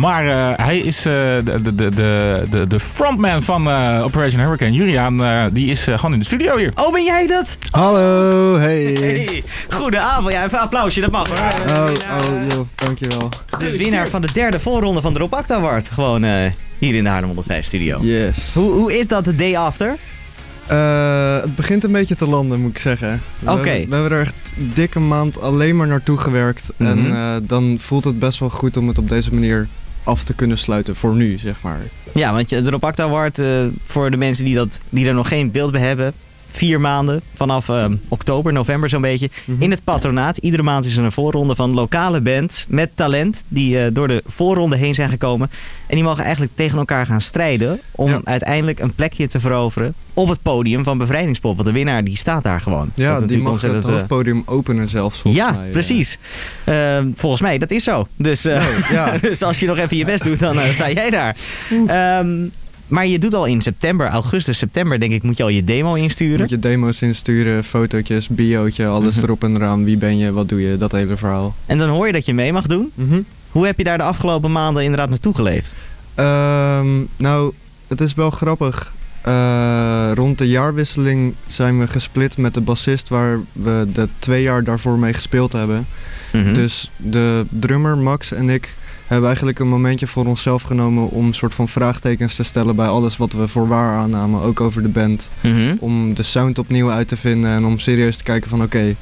Maar eh, hij is eh, de, de, de, de, frontman van eh, Operation Hurricane. Julian, eh, die is eh, gewoon in de studio hier. Oh, ben jij dat? Hallo, hey. Hey, goedenavond. Ja, even een applausje, dat mag hoor. Oh, oh, joh, dankjewel. De winnaar van de derde voorronde van de Rob Acta Award. Gewoon eh, hier in de Haarlem 105 studio. Yes. Hoe, hoe is dat de day after? Eh, het begint een beetje te landen, moet ik zeggen. We Oké. hebben- We, hebben er echt een dikke maand alleen maar naartoe gewerkt. Mhm. En eh, dan voelt het best wel goed om het op deze manier af te kunnen sluiten. Voor nu, zeg maar. Ja, want de Rob Acta Award, eh, voor de mensen die, dat, die er nog geen beeld bij hebben. Vier maanden, vanaf eh, oktober, november zo'n beetje. Mhm. In het patronaat. Iedere maand is er een voorronde van lokale bands met talent. Die eh, door de voorronde heen zijn gekomen. En die mogen eigenlijk tegen elkaar gaan strijden. Om Ja. uiteindelijk een plekje te veroveren op het podium van Bevrijdingspop. Want de winnaar die staat daar gewoon. Ja, die natuurlijk mag het eh, hoofdpodium openen zelfs, volgens ja, mij. precies. Eh, volgens mij, dat is zo. Dus, Oh, ja. dus als je nog even je best doet, dan sta jij daar. Ehm, maar je doet al in september, augustus, september, denk ik, moet je al je demo insturen. Moet je demo's insturen, fotootjes, biootje, alles Mhm. erop en eraan. Wie ben je, wat doe je, dat hele verhaal. En dan hoor je dat je mee mag doen. Mhm. Hoe heb je daar de afgelopen maanden inderdaad naartoe geleefd? Ehm, nou, het is wel grappig. Eh, rond de jaarwisseling zijn we gesplit met de bassist waar we de twee jaar daarvoor mee gespeeld hebben. Mhm. Dus de drummer Max en ik hebben eigenlijk een momentje voor onszelf genomen om een soort van vraagtekens te stellen bij alles wat we voor waar aannamen, ook over de band. Mhm. Om de sound opnieuw uit te vinden en om serieus te kijken van oké,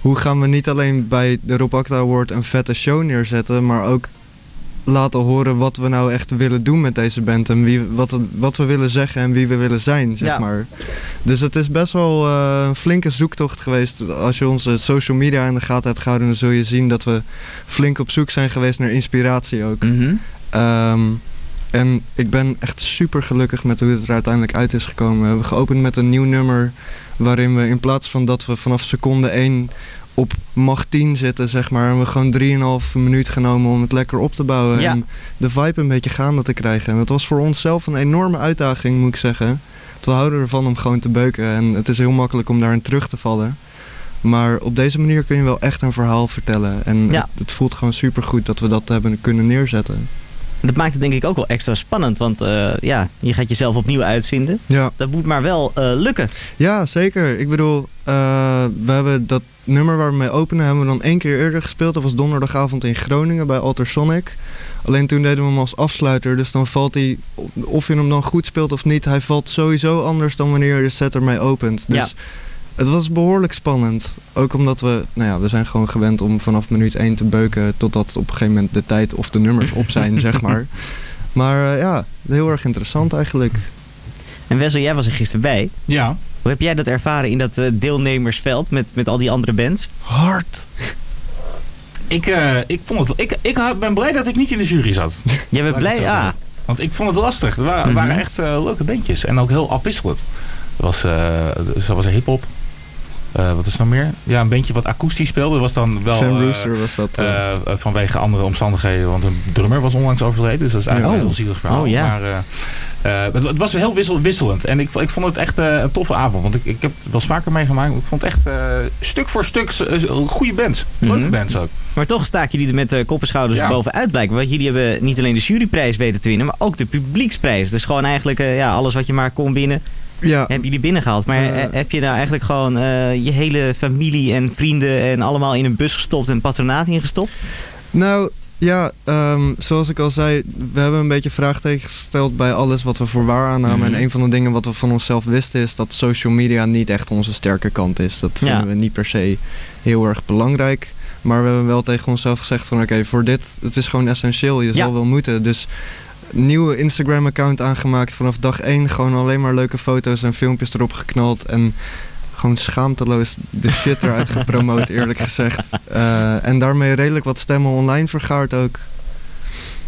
hoe gaan we niet alleen bij de Rob Acta Award een vette show neerzetten, maar ook laten horen wat we nou echt willen doen met deze band en wie, wat, wat we willen zeggen en wie we willen zijn, zeg Ja. maar. Dus het is best wel eh, een flinke zoektocht geweest. Als je onze social media in de gaten hebt gehouden, dan zul je zien dat we flink op zoek zijn geweest naar inspiratie ook. Mhm. Ehm, en ik ben echt super gelukkig met hoe het er uiteindelijk uit is gekomen. We hebben geopend met een nieuw nummer waarin we in plaats van dat we vanaf seconde 1 op macht 10 zitten, zeg maar, hebben we gewoon 3,5 minuut genomen om het lekker op te bouwen Ja. en de vibe een beetje gaande te krijgen. En het was voor onszelf een enorme uitdaging, moet ik zeggen. Want We houden ervan om gewoon te beuken en het is heel makkelijk om daarin terug te vallen. Maar op deze manier kun je wel echt een verhaal vertellen. En Ja. het, het voelt gewoon super goed dat we dat hebben kunnen neerzetten. Dat maakt het denk ik ook wel extra spannend, want eh, ja, je gaat jezelf opnieuw uitvinden. Ja. Dat moet maar wel eh, lukken. Ja, zeker. Ik bedoel, eh, we hebben dat nummer waar we mee openen, hebben we dan één keer eerder gespeeld. Dat was donderdagavond in Groningen bij Altersonic. Alleen toen deden we hem als afsluiter, dus dan valt hij, of je hem dan goed speelt of niet, hij valt sowieso anders dan wanneer je de set ermee opent. Dus Ja. het was behoorlijk spannend. Ook omdat we, nou ja, we zijn gewoon gewend om vanaf minuut 1 te beuken totdat op een gegeven moment de tijd of de nummers op zijn, zeg maar. Maar eh, ja, heel erg interessant eigenlijk. En Wessel, jij was er gisteren bij. Ja. Hoe heb jij dat ervaren in dat eh, deelnemersveld met, met al die andere bands? Hard. Ik, eh, ik, vond het, ik, ik ben blij dat ik niet in de jury zat. Jij bent blij? zo Ah. Want ik vond het lastig. Er waren, Mhm. waren echt eh, leuke bandjes. En ook heel afwisselend. Er was, eh er was een hip-hop. Eh, wat is er nog meer? Ja, een bandje wat akoestisch speelde. Was dan wel. Sam eh, Rooster was dat. vanwege andere omstandigheden. Want een drummer was onlangs overleden. Dus dat is eigenlijk Oh. een heel zielig verhaal. Oh, ja. Maar het, het was heel wissel, wisselend. En ik, ik vond het echt eh, een toffe avond. Want ik, ik heb het wel eens vaker meegemaakt. Ik vond het echt eh, stuk voor stuk eh, goede bands. Leuke Mhm. bands ook. maar toch staken jullie er met uh, kop en schouders Ja. bovenuit blijken. Want jullie hebben niet alleen de juryprijs weten te winnen, maar ook de publieksprijs. Dus gewoon eigenlijk eh, ja, alles wat je maar kon winnen, ja, hebben jullie binnengehaald. Maar Eh. eh, heb je nou eigenlijk gewoon eh, je hele familie en vrienden en allemaal in een bus gestopt en patronaat ingestopt? nou ja, ehm, zoals ik al zei, we hebben een beetje vraagtekens gesteld bij alles wat we voor waar aannamen. Mhm. En een van de dingen wat we van onszelf wisten is dat social media niet echt onze sterke kant is. Dat vinden Ja. we niet per se heel erg belangrijk. Maar we hebben wel tegen onszelf gezegd van oké, voor dit, het is gewoon essentieel. Je Ja. zal wel moeten. Dus nieuwe Instagram account aangemaakt vanaf dag 1. Gewoon alleen maar leuke foto's en filmpjes erop geknald. En gewoon schaamteloos de shit eruit gepromoot, eerlijk gezegd. Eh, en daarmee redelijk wat stemmen online vergaard ook.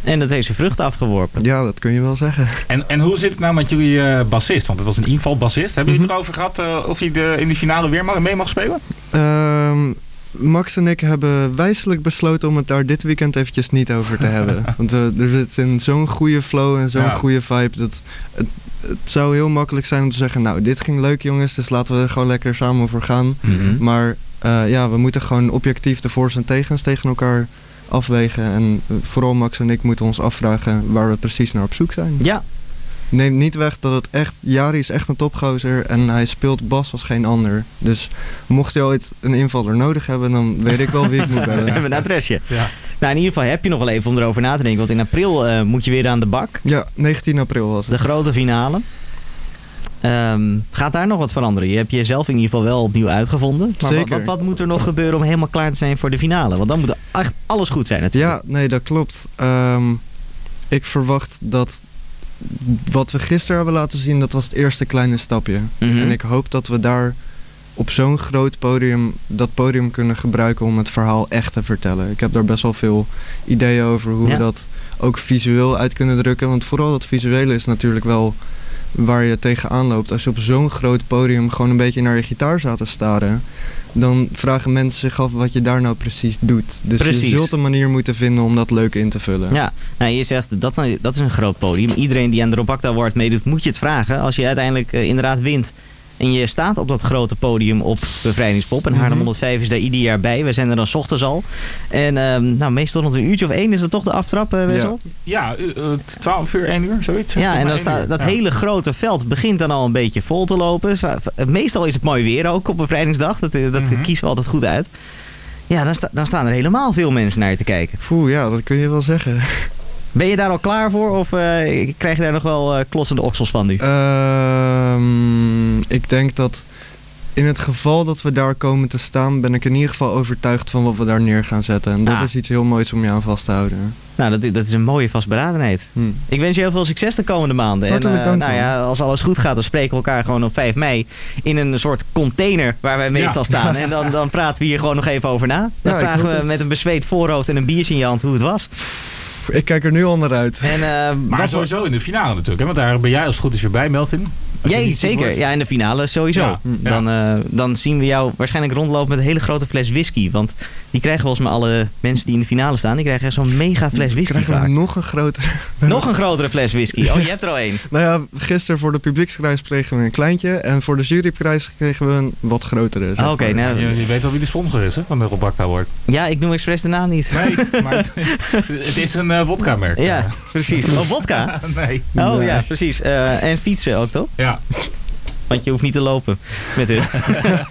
En dat heeft zijn vruchten afgeworpen. Ja, dat kun je wel zeggen. En, en hoe zit het nou met jullie eh, bassist? Want het was een invalbassist. Hebben jullie Mhm. het erover gehad eh, of hij de, in de finale weer mag, mee mag spelen? Ehm, Max en ik hebben wijselijk besloten om het daar dit weekend eventjes niet over te hebben. Want eh, er zit in zo'n goede flow en zo'n Ja. goede vibe. Dat het, het zou heel makkelijk zijn om te zeggen, nou dit ging leuk jongens, dus laten we er gewoon lekker samen voor gaan. Mhm. Maar eh, ja, we moeten gewoon objectief de voor's en tegens tegen elkaar afwegen. En eh, vooral Max en ik moeten ons afvragen waar we precies naar op zoek zijn. Ja, Neemt niet weg dat het echt... Jari is echt een topgozer en hij speelt bas als geen ander. Dus mocht je ooit een invaller nodig hebben, dan weet ik wel wie ik moet we hebben bellen. een adresje. Ja. Nou, in ieder geval heb je nog wel even om erover na te denken. Want in april eh, moet je weer aan de bak. Ja, 19 april was het. De grote finale. Ehm, gaat daar nog wat veranderen? Je hebt jezelf in ieder geval wel opnieuw uitgevonden. Maar wat, Zeker. wat, wat moet er nog gebeuren om helemaal klaar te zijn voor de finale? Want dan moet echt alles goed zijn natuurlijk. Ja, nee, dat klopt. Ehm, ik verwacht dat wat we gisteren hebben laten zien, dat was het eerste kleine stapje. Mhm. En ik hoop dat we daar op zo'n groot podium dat podium kunnen gebruiken om het verhaal echt te vertellen. Ik heb daar best wel veel ideeën over hoe Ja. we dat ook visueel uit kunnen drukken. Want vooral dat visuele is natuurlijk wel waar je tegenaan loopt. Als je op zo'n groot podium gewoon een beetje naar je gitaar staat te staren, dan vragen mensen zich af wat je daar nou precies doet. Dus Precies. je zult een manier moeten vinden om dat leuk in te vullen. Ja, nou, je zegt dat, dat is een groot podium. Iedereen die aan de Robacta Award meedoet, moet je het vragen. Als je uiteindelijk eh, inderdaad wint en je staat op dat grote podium op Bevrijdingspop. En Haarlem Mhm. 105 is daar ieder jaar bij. We zijn er dan 's ochtends al. En ehm, nou, meestal rond een uurtje of één is dat toch de aftrap, eh Wessel? Ja, eh, eh, 12 uur, 1 uur, zoiets. Ja, en dan staat dat Ja. hele grote veld begint dan al een beetje vol te lopen. Meestal is het mooi weer ook op bevrijdingsdag. Dat, eh, dat Mhm. kiezen we altijd goed uit. Ja, dan, sta- dan staan er helemaal veel mensen naar je te kijken. Poeh, ja, dat kun je wel zeggen. Ben je daar al klaar voor of eh, krijg je daar nog wel eh, klossende oksels van nu? Ehm, ik denk dat in het geval dat we daar komen te staan, ben ik in ieder geval overtuigd van wat we daar neer gaan zetten. En dat Ah. is iets heel moois om je aan vast te houden. Nou, dat, dat is een mooie vastberadenheid. Hm. Ik wens je heel veel succes de komende maanden. Hartelijk en, eh, dank, nou ja, als alles goed gaat, dan spreken we elkaar gewoon op 5 mei in een soort container waar wij meestal staan. En dan, dan praten we hier gewoon nog even over na. Dan Ja, vragen we het. met een bezweet voorhoofd en een biertje in je hand hoe het was. Ik kijk er nu al naar uit. En, eh, Maar sowieso in de finale natuurlijk, hè? want daar ben jij als het goed is weer bij, Melvin. Ziek zeker. wordt. Ja, in de finale sowieso. Ja, ja. Dan, eh, dan zien we jou waarschijnlijk rondlopen met een hele grote fles whisky. Want die krijgen volgens mij alle mensen die in de finale staan. Die krijgen echt zo'n mega fles whisky Krijgen vaak. we nog een grotere... Nog een grotere fles whisky. Oh, je hebt er al één. Nou ja, gisteren voor de publieksprijs kregen we een kleintje. En voor de juryprijs kregen we een wat grotere. zeg Ah, Oké, nou, Je, je weet wel wie de sponsor is hè, van de Rob Award. ja, ik noem expres de naam niet. Nee, maar het, het is een eh wodka-merk. Ja, precies. Oh, vodka. nee. Oh Nee. ja, precies. Eh, en fietsen ook toch? Ja. Want je hoeft niet te lopen met hun.